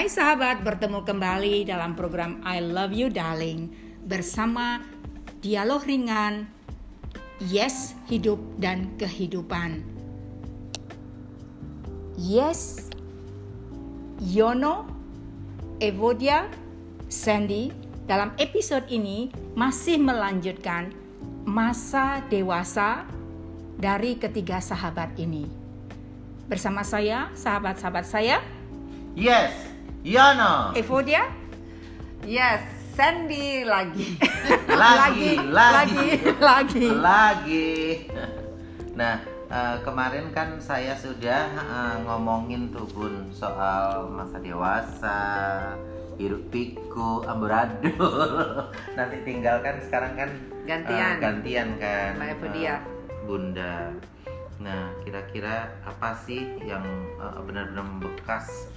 Hai sahabat, bertemu kembali dalam program I Love You Darling bersama dialog ringan Yes, hidup dan kehidupan. Yes, Yono, Evodia, Sandy dalam episode ini masih melanjutkan masa dewasa dari ketiga sahabat ini. Bersama saya, sahabat-sahabat saya, Yes, Yono. Evodia, Yes, Sandy lagi. Lagi, lagi, lagi. lagi. Nah, eh, kemarin kan saya sudah eh, ngomongin tuh Bun soal masa dewasa, hiruk pikuk, amburadul. Nanti tinggal kan sekarang kan eh, Gantian. gantian kan. Mbak Evodia. eh, Bunda. Nah, kira-kira apa sih yang eh, benar-benar membekas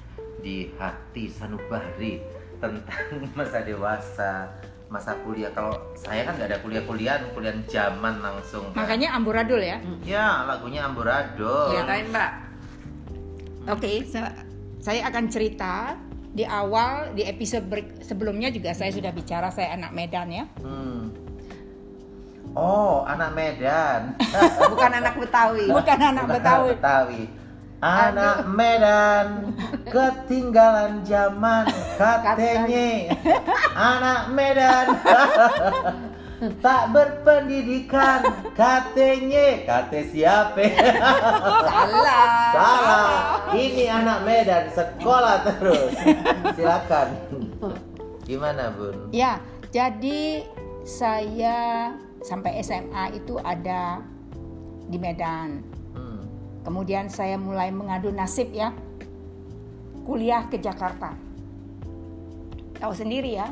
di hati Sanubari tentang masa dewasa, masa kuliah? Kalau saya kan nggak ada kuliah-kuliahan, kuliah zaman langsung. kan. Makanya amburadul ya. Ya, lagunya Amburadul. Ceritain Mbak. Oke, sa- saya akan cerita di awal di episode ber- sebelumnya juga saya sudah bicara saya anak Medan ya. Hmm. Oh, anak Medan. Bukan anak Betawi. Bukan anak Bukan Betawi. Betawi. Anak Medan ketinggalan zaman katanya. Anak Medan. Tak berpendidikan katanya. Kate siapa? Salah. salah. Ini anak Medan sekolah terus. Silakan. Gimana bun? Ya, jadi saya sampai SMA itu ada di Medan. Kemudian saya mulai mengadu nasib ya. Kuliah ke Jakarta. Tahu sendiri ya,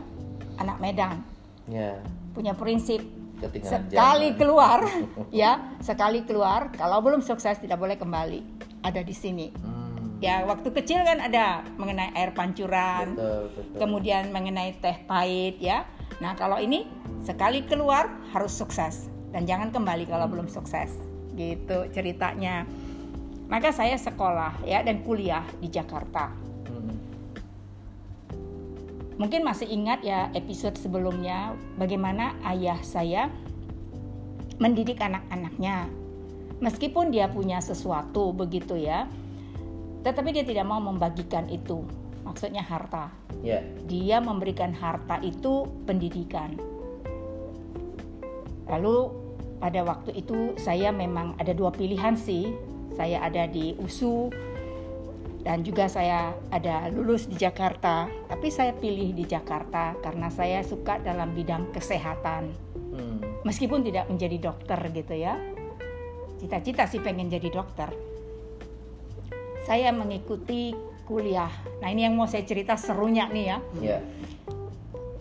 anak Medan ya punya prinsip ketinggalan sekali zaman. keluar ya, sekali keluar kalau belum sukses tidak boleh kembali. Ada di sini. Hmm. Ya, waktu kecil kan ada mengenai air pancuran. betul betul kemudian mengenai teh pahit ya. Nah kalau ini sekali keluar harus sukses dan jangan kembali kalau belum sukses gitu ceritanya. Maka saya sekolah ya dan kuliah di Jakarta. Hmm. Mungkin masih ingat ya episode sebelumnya bagaimana ayah saya mendidik anak-anaknya. Meskipun dia punya sesuatu begitu ya, tetapi dia tidak mau membagikan itu. Maksudnya harta ya dia memberikan harta itu pendidikan. Lalu pada waktu itu saya memang ada dua pilihan sih. Saya ada di USU dan juga saya ada lulus di Jakarta. Tapi saya pilih di Jakarta karena saya suka dalam bidang kesehatan. Hmm. Meskipun tidak menjadi dokter gitu ya. Cita-cita sih pengen jadi dokter. Saya mengikuti kuliah. Nah ini yang mau saya cerita serunya nih ya. ya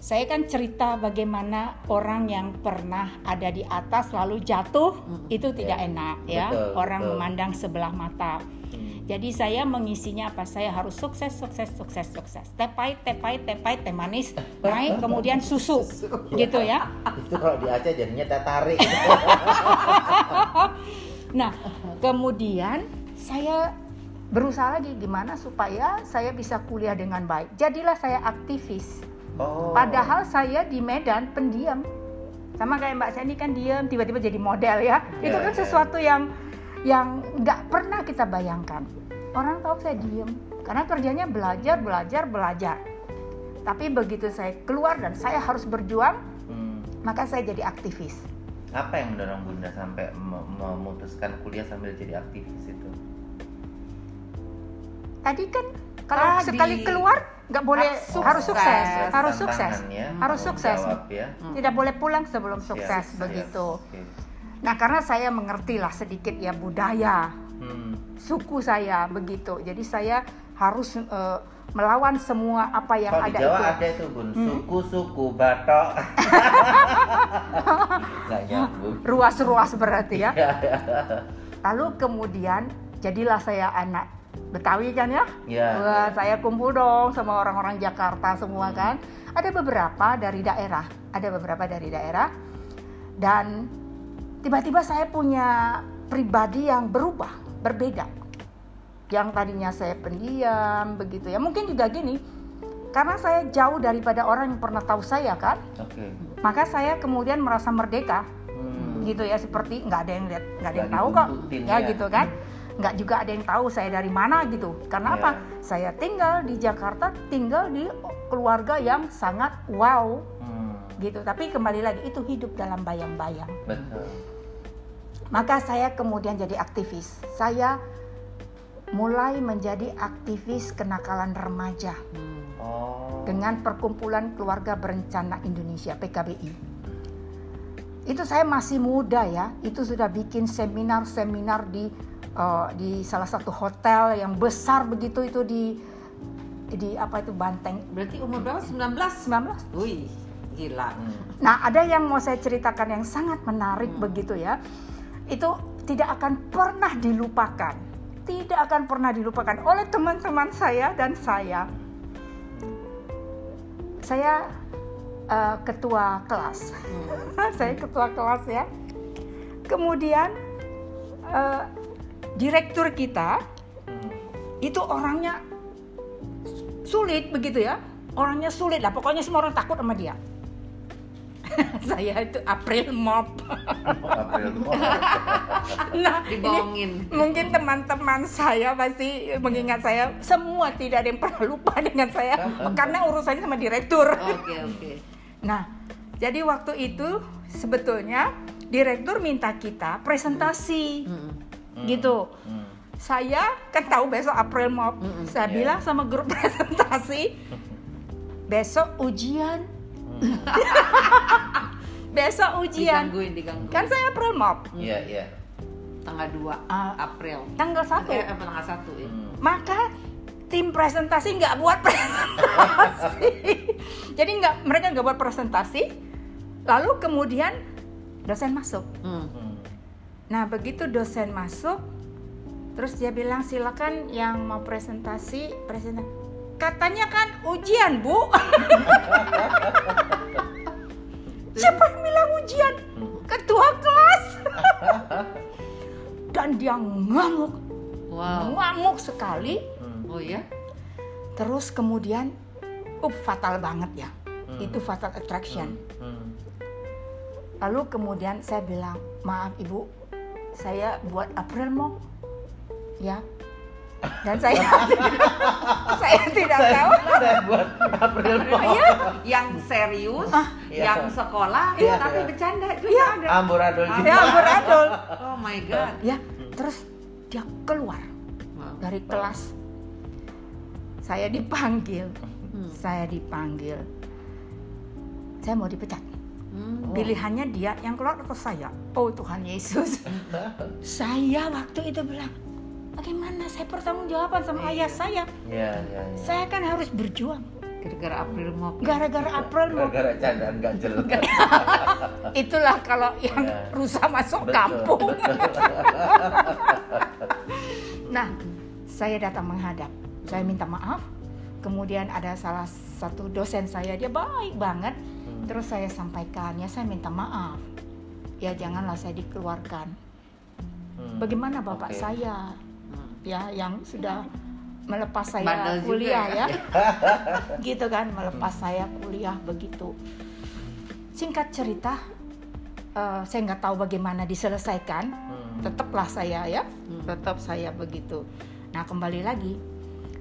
Saya kan cerita bagaimana orang yang pernah ada di atas lalu jatuh itu tidak Ya, enak ya. betul, orang betul. memandang sebelah mata. Hmm. Jadi saya mengisinya apa? Saya harus sukses, sukses, sukses, sukses. Teh pahit, teh pahit, teh manis, naik kemudian susu, gitu ya. itu kalau di Aceh jadinya teh tarik Nah, kemudian saya berusaha lagi gimana supaya saya bisa kuliah dengan baik. Jadilah saya aktivis. Oh Padahal saya di Medan pendiam. Sama kayak Mbak Sandy kan diam, tiba-tiba jadi model ya. Ya, Itu kan ya. sesuatu yang yang nggak pernah kita bayangkan. Orang tahu saya diem karena kerjanya belajar, belajar, belajar. Tapi begitu saya keluar dan saya harus berjuang, Hmm. maka saya jadi aktivis. apa yang mendorong bunda sampai me- memutuskan kuliah sambil jadi aktivis itu Tadi kan kalau Tadi. sekali keluar nggak boleh Harus harus sukses, sukses. harus sukses, Tantangannya, harus sukses. jawab ya. Tidak boleh pulang sebelum Siap, sukses siap, begitu. oke. Nah karena saya mengerti lah sedikit ya budaya Hmm. suku saya begitu, jadi saya harus eh, melawan semua apa yang di ada Jawa itu. Hmm. ada itu bun, suku-suku batok. Nggak nyambung. Ruas-ruas berarti ya. Ya, ya. Lalu kemudian jadilah saya anak Betawi kan ya. Ya, Wah, ya. saya kumpul dong sama orang-orang Jakarta semua kan. Ada beberapa dari daerah, ada beberapa dari daerah. Dan tiba-tiba saya punya pribadi yang berubah, berbeda. Yang tadinya saya pendiam begitu ya. Mungkin juga gini, karena saya jauh daripada orang yang pernah tahu saya kan, Oke. maka saya kemudian merasa merdeka Hmm. gitu ya seperti nggak ada yang lihat nggak ada yang tahu kok ya ya. gitu kan nggak juga ada yang tahu saya dari mana gitu karena Ya. apa saya tinggal di Jakarta tinggal di keluarga yang sangat wow Hmm. gitu tapi kembali lagi itu hidup dalam bayang-bayang Betul. maka saya kemudian jadi aktivis saya mulai menjadi aktivis kenakalan remaja Oh. dengan perkumpulan keluarga berencana Indonesia PKBI. Itu saya masih muda ya, itu sudah bikin seminar-seminar di eh, di salah satu hotel yang besar begitu itu di di apa itu Banteng Berarti umur berapa? 19? 19. Wih, gila. Hmm. Nah, ada yang mau saya ceritakan yang sangat menarik begitu ya. Itu tidak akan pernah dilupakan. Tidak akan pernah dilupakan oleh teman-teman saya dan saya. Saya eh, ketua kelas. saya ketua kelas ya. Kemudian eh, direktur kita itu orangnya sulit begitu ya. Orangnya sulit lah. Pokoknya semua orang takut sama dia. Saya itu April Mop. April. Nah ini Dibohongin. mungkin teman-teman saya pasti mengingat saya. Semua tidak ada yang pernah lupa dengan saya. Karena urusannya sama direktur. Oke, oke. nah jadi waktu itu sebetulnya direktur minta kita presentasi Mm-mm. gitu Hmm. saya kan tahu besok April Mop Mm-mm. saya Iya. bilang sama grup presentasi besok ujian besok ujian Digangguin, digangguin. kan saya April Mop Iya, iya. tanggal 2 Ah. April. tanggal satu Eh, apa tanggal 1 ya? Hmm. maka tim presentasi nggak buat presentasi jadi nggak mereka nggak buat presentasi lalu kemudian dosen masuk Hmm. Hmm. nah begitu dosen masuk terus dia bilang silakan yang mau presentasi presentasi katanya kan ujian bu siapa yang bilang ujian Hmm. ketua kelas dan dia ngamuk Wow. ngamuk sekali Hmm. Oh ya? terus kemudian up fatal banget ya Hmm. itu fatal attraction Hmm. lalu kemudian saya bilang maaf ibu saya buat April mau ya dan saya saya tidak tahu Saya buat April. Iya. Yang serius, Iya. yang sekolah, Iya, tapi iya. bercanda juga ada. Amburadul juga. ya beradol Oh my god. ya terus dia keluar dari kelas saya dipanggil Hmm. saya dipanggil saya mau dipecat Hmm. pilihannya dia yang keluar atau saya oh Tuhan Yesus saya waktu itu bilang bagaimana saya bertanggung jawaban sama ayah saya Iya, iya, iya. saya kan harus berjuang Gara-gara April mau. gara-gara April mau Gara-gara candaan gak jelas. itulah kalau yang Iya. rusak masuk Betul, kampung betul. nah saya datang menghadap saya minta maaf kemudian ada salah satu dosen saya dia baik banget. Terus saya sampaikan ya saya minta maaf ya janganlah saya dikeluarkan Hmm. bagaimana bapak Oke. saya Hmm. ya yang sudah melepas saya Bandel juga kuliah ya. ya, gitu kan melepas saya kuliah begitu singkat cerita eh, saya nggak tahu bagaimana diselesaikan Hmm. tetaplah saya ya Hmm. tetap saya begitu nah kembali lagi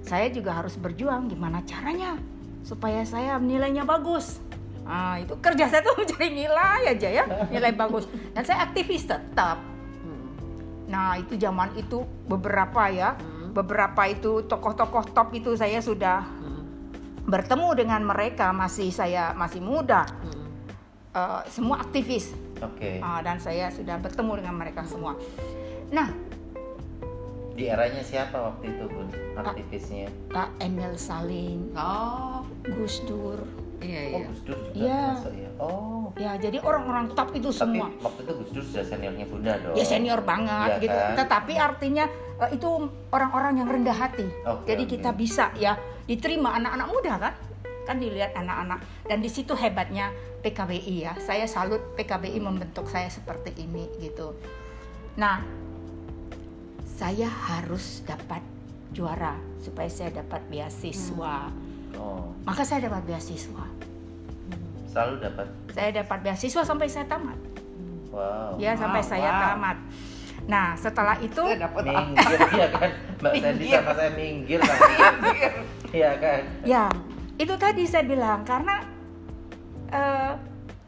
saya juga harus berjuang gimana caranya supaya saya nilainya bagus ah itu kerja saya tuh mencari nilai aja ya nilai bagus dan saya aktivis tetap nah itu zaman itu beberapa ya Hmm. beberapa itu tokoh-tokoh top itu saya sudah Hmm. bertemu dengan mereka masih saya masih muda eh, semua aktivis Oke. Ah, dan saya sudah bertemu dengan mereka semua nah Di eranya siapa waktu itu, Bun? Aktivisnya. Pak Emil Salim Oh, Gus Dur iya Oh, iya. Gus Dur juga Iya. termasuk ya. Oh. ya jadi orang-orang top itu Tapi semua waktu itu Gus Dur sudah seniornya Bunda dong. ya senior banget Iya gitu kan? tetapi artinya eh, itu orang-orang yang rendah hati Oke, jadi oke. kita bisa ya diterima anak-anak muda kan kan dilihat anak-anak dan di situ hebatnya PKBI ya saya salut PKBI membentuk saya seperti ini gitu nah saya harus dapat juara supaya saya dapat beasiswa Oh, maka saya dapat beasiswa selalu dapat. saya dapat beasiswa sampai saya tamat Wow. ya sampai Wow, saya tamat nah setelah itu Saya dapat apa? Minggir ya kan, Mbak Sandy sama saya minggir Iya kan. ya itu tadi saya bilang karena eh,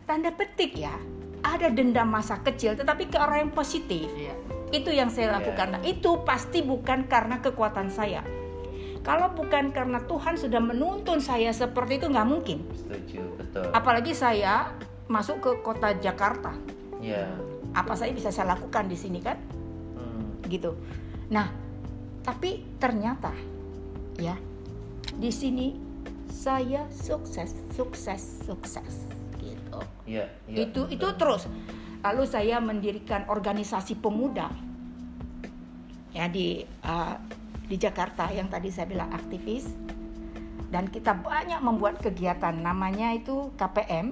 tanda petik ya ada dendam masa kecil tetapi ke orang yang positif Iya. itu yang saya Iya. lakukan Nah, itu pasti bukan karena kekuatan saya kalau bukan karena Tuhan sudah menuntun saya seperti itu nggak mungkin Setuju, betul. apalagi saya masuk ke kota Jakarta Iya. apa saja bisa saya lakukan di sini kan Hmm. gitu nah tapi ternyata ya di sini saya sukses sukses sukses gitu Iya, iya. itu itu betul. terus lalu saya mendirikan organisasi pemuda ya di uh, di Jakarta yang tadi saya bilang aktivis. Dan kita banyak membuat kegiatan namanya itu KPM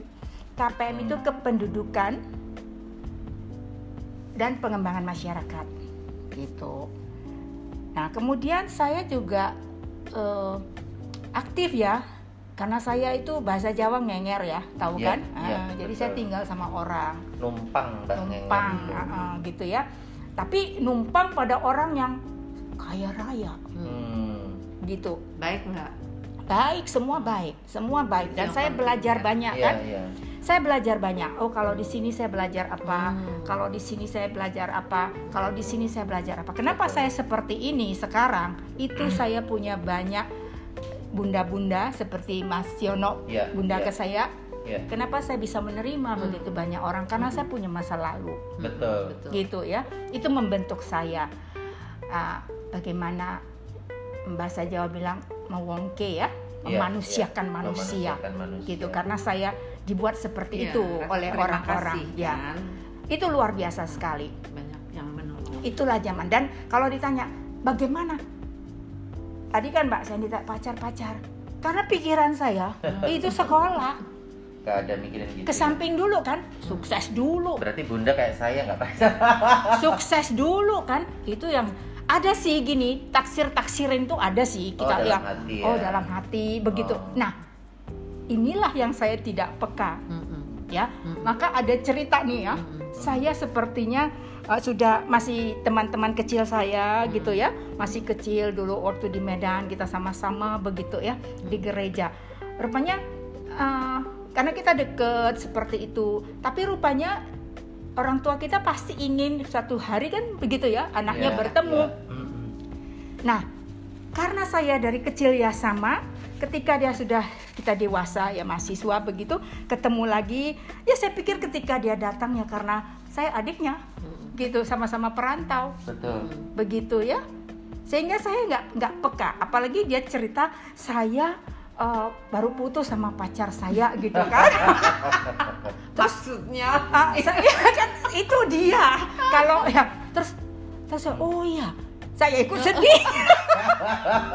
KPM itu kependudukan dan pengembangan masyarakat gitu. Nah kemudian saya juga eh, aktif ya karena saya itu bahasa Jawa ngenger ya tahu Iya, kan? iya, Ah, jadi betul. saya tinggal sama orang. Numpang numpang ah, gitu ya. Tapi numpang pada orang yang kaya raya Hmm. gitu Baik nggak? baik semua baik semua baik dan Yang saya belajar ya. banyak Iya, kan iya. saya belajar banyak oh kalau di sini saya belajar apa Hmm. kalau di sini saya belajar apa kalau di sini saya belajar apa kenapa Betul. saya seperti ini sekarang itu saya punya banyak bunda-bunda seperti Mas Yono Iya, bunda iya. ke saya Iya, kenapa saya bisa menerima Hmm. begitu banyak orang karena saya punya masa lalu betul. Betul. gitu ya itu membentuk saya Ah, bagaimana bahasa Jawa bilang mewongke ya Iya, memanusiakan iya. manusia Memanusiakan manusia. gitu karena saya dibuat seperti Iya, itu rasa oleh orang-orang ya kan? itu luar biasa sekali Banyak yang menolong. itulah zaman dan kalau ditanya bagaimana tadi kan Mbak Sandy tak pacar-pacar karena pikiran saya itu sekolah Gak ada mikirin gitu. ke ya. samping dulu kan sukses dulu Berarti bunda kayak saya nggak pacar. sukses dulu kan itu yang ada sih gini taksir taksirin tuh ada sih Oh, kita dalam yang hati ya. oh dalam hati begitu Oh. nah inilah yang saya tidak peka Mm-mm. ya Mm-mm. maka ada cerita nih ya Mm-mm. saya sepertinya uh, sudah masih teman-teman kecil saya Hmm. gitu ya masih kecil dulu waktu di Medan kita sama-sama begitu ya di gereja rupanya uh, karena kita deket seperti itu tapi rupanya orang tua kita pasti ingin suatu hari kan begitu ya anaknya Iya, bertemu. Mm-mm. Nah, karena saya dari kecil ya sama, ketika dia sudah kita dewasa ya mahasiswa begitu, ketemu lagi, ya saya pikir ketika dia datang ya karena saya adiknya, gitu sama-sama perantau, Betul. begitu ya. Sehingga saya nggak nggak peka, apalagi dia cerita saya eh, baru putus sama pacar saya gitu kan. Maksudnya Ah, saya kan itu dia. Kalau ya terus terus saya, oh iya, saya ikut sedih.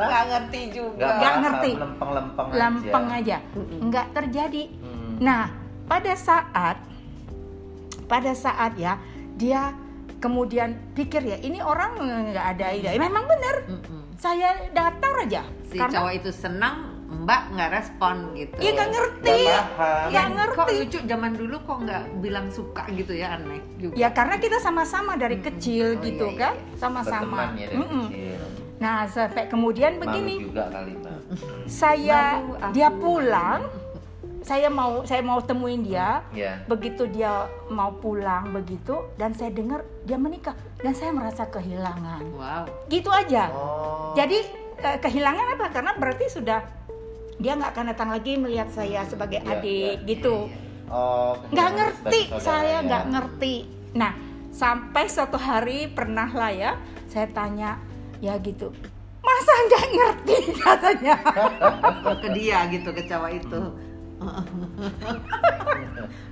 nggak ngerti juga. Nggak ngerti. Lempeng-lempeng aja. lempeng aja Mm-mm. nggak terjadi Hmm. nah pada saat pada saat ya dia kemudian pikir ya ini orang nggak ada ide memang benar saya datar aja Si karena cowok itu senang, Mbak nggak respon gitu. ya nggak ngerti Nggak nggak Kok ngerti lucu zaman dulu kok nggak bilang suka gitu ya aneh juga. ya karena kita sama-sama dari Mm-mm. kecil Oh, gitu iya, kan iya. sama-sama Berteman ya dari kecil. nah sampai kemudian Malu begini juga kali mbak. saya Malu dia pulang saya mau saya mau temuin dia Ya. begitu dia mau pulang begitu dan saya dengar dia menikah dan saya merasa kehilangan Wow. gitu aja Oh. jadi eh, kehilangan apa karena berarti sudah dia nggak akan datang lagi melihat saya sebagai Iya, adik iya, gitu. Oh. nggak ngerti saya ya. nggak ngerti nah sampai suatu hari pernah lah ya saya tanya ya gitu masa nggak ngerti katanya Oh, ke dia gitu ke cowok itu.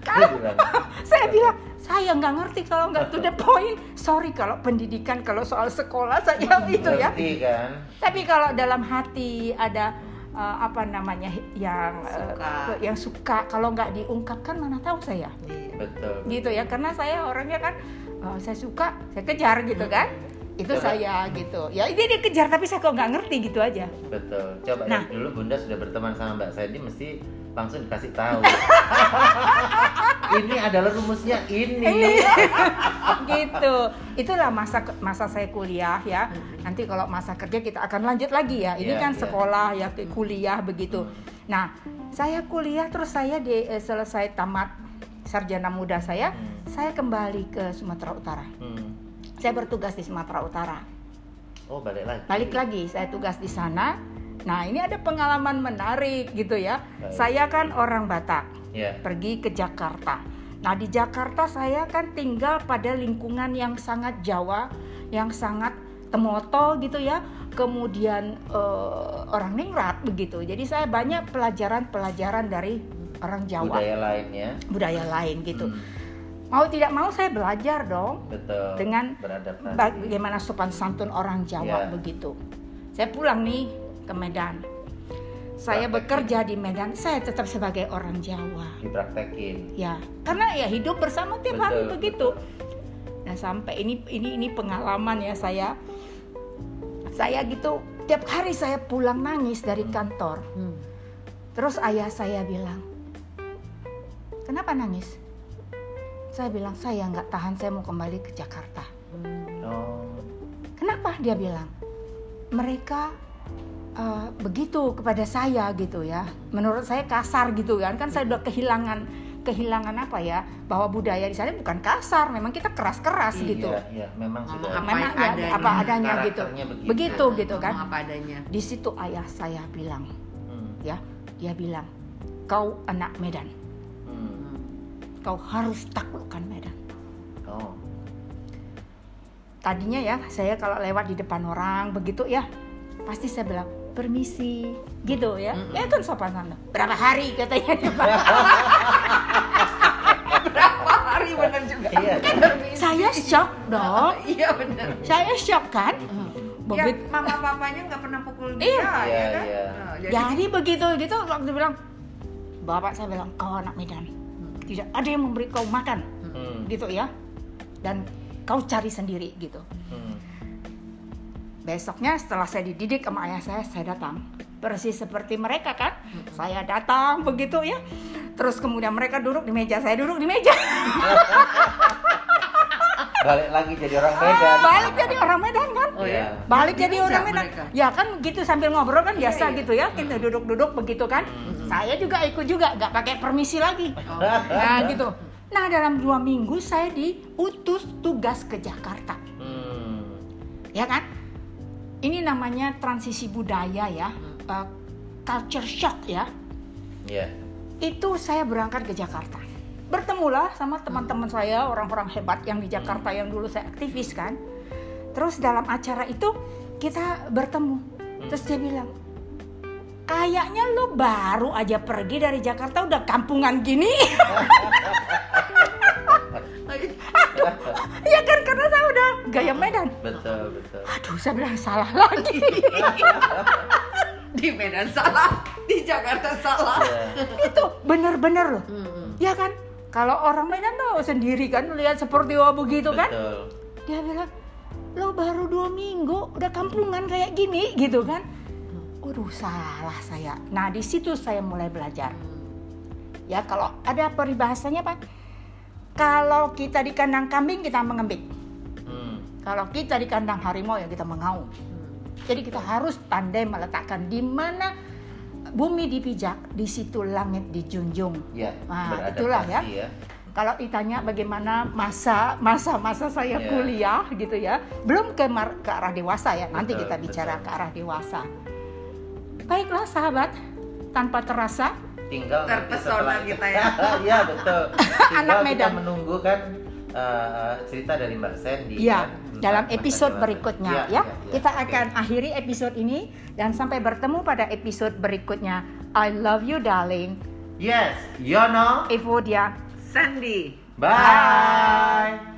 Bilang, saya bilang saya nggak ngerti kalau nggak to the point sorry kalau pendidikan kalau soal sekolah saya itu ya ngerti kan? tapi kalau dalam hati ada eh, apa namanya yang eh, Suka. yang suka kalau nggak diungkapkan mana tahu saya Iya. Betul. gitu ya karena saya orangnya kan eh, saya suka saya kejar gitu kan itu Coba. saya gitu ya ini dia kejar tapi saya kok nggak ngerti gitu aja Betul. Coba Nah. dulu Bunda sudah berteman sama Mbak Sandy mesti langsung dikasih tahu. ini adalah rumusnya ini. gitu itulah masa masa saya kuliah ya nanti kalau masa kerja kita akan lanjut lagi ya ini Iya, kan iya. sekolah ya kuliah begitu nah saya kuliah terus saya di eh, selesai tamat sarjana muda saya Hmm. saya kembali ke Sumatera Utara Hmm. saya bertugas di Sumatera Utara Oh balik lagi. balik lagi saya tugas di sana nah ini ada pengalaman menarik gitu ya Baik. saya kan orang Batak Ya. pergi ke Jakarta. Nah di Jakarta saya kan tinggal pada lingkungan yang sangat Jawa, yang sangat temoto gitu ya. Kemudian eh, orang ningrat begitu. Jadi saya banyak pelajaran-pelajaran dari orang Jawa, budaya, Budaya lainnya. lain gitu. Hmm, Mau tidak mau saya belajar dong betul. dengan beradaptasi. bagaimana sopan santun orang Jawa Ya. begitu. Saya pulang nih ke Medan. Saya Praktekin. bekerja di Medan, saya tetap sebagai orang Jawa. Dipraktekin. Ya, karena ya hidup bersama tiap Betul, hari begitu. betul. Nah, sampai ini ini ini pengalaman ya saya. Saya gitu tiap hari saya pulang nangis dari kantor. Hmm. Terus ayah saya bilang, "Kenapa nangis?" Saya bilang, "Saya nggak tahan, saya mau kembali ke Jakarta." Oh. Kenapa? Dia bilang, "Mereka eh, begitu kepada saya gitu ya. Menurut saya kasar gitu kan. Kan saya udah kehilangan kehilangan apa ya? Bahwa budaya di sana bukan kasar, memang kita keras-keras gitu. Iya, iya, memang sudah. apa Memang yang ya, adanya. apa adanya gitu. Begitu. Begitu gitu kan. Apa adanya. Di situ ayah saya bilang, Hmm, ya, dia bilang, "Kau anak Medan. hmm. Kau harus taklukkan Medan." Oh. Tadinya ya, saya kalau lewat di depan orang begitu ya, pasti saya bilang, "Permisi." Gitu ya. Mm-mm. Ya kan sopan santun. Berapa hari katanya dia Berapa hari bener juga. Iya. Saya shock dong. Iya bener. Saya shock kan. Ya, Begitu. mama papanya nggak pernah pukul dia, Iya. ya Iya, kan? iya. Nah, jadi, Jadi begitu gitu waktu bilang Bapak saya bilang kau anak Medan tidak ada yang memberi kau makan Hmm, gitu ya dan kau cari sendiri gitu. hmm. Besoknya setelah saya dididik sama ayah saya saya datang persis seperti mereka kan saya datang begitu ya terus kemudian mereka duduk di meja saya duduk di meja Balik lagi jadi orang Medan. balik jadi orang Medan kan Oh Iya. ya. balik Di jadi orang Medan mereka. ya kan gitu sambil ngobrol kan biasa iya. gitu ya kita duduk-duduk begitu kan Hmm. saya juga ikut juga nggak pakai permisi lagi Oh. nah gitu nah dalam dua minggu saya diutus tugas ke Jakarta Hmm. ya kan ini namanya transisi budaya ya uh, culture shock ya. Iya. itu saya berangkat ke Jakarta. Bertemulah sama teman-teman saya orang-orang hebat yang di Jakarta yang dulu saya aktivis kan. Terus dalam acara itu kita bertemu. Terus dia bilang kayaknya lo baru aja pergi dari Jakarta udah kampungan gini ya kan karena saya udah gaya Medan Betul, betul. aduh saya bilang salah lagi Di Medan salah, di Jakarta salah. Iya. itu bener-bener loh Hmm. ya kan kalau orang Medan tuh sendiri kan lihat seperti oh begitu kan Betul. dia bilang lo baru dua minggu udah kampungan kayak gini gitu kan Waduh salah saya nah di situ saya mulai belajar ya kalau ada peribahasanya pak kalau kita di kandang kambing kita mengembik Hmm. kalau kita di kandang harimau ya kita mengaum jadi kita harus pandai meletakkan di mana bumi dipijak di situ langit dijunjung Ya, Nah, itulah ya. ya. kalau ditanya bagaimana masa masa masa saya Iya. kuliah gitu ya belum ke, mar- ke arah dewasa ya nanti Betul, kita bicara betul. ke arah dewasa baiklah sahabat tanpa terasa Tinggal Terpesona kita ya. Iya, betul. Tinggal Anak kita Medan. menunggu kan eh, cerita dari Mbak Sandy ya kan, dalam episode berikutnya Iya, ya iya, iya. kita Oke. akan akhiri episode ini dan sampai bertemu pada episode berikutnya I love you darling Yes, Yono. Evodia Sandy. Bye.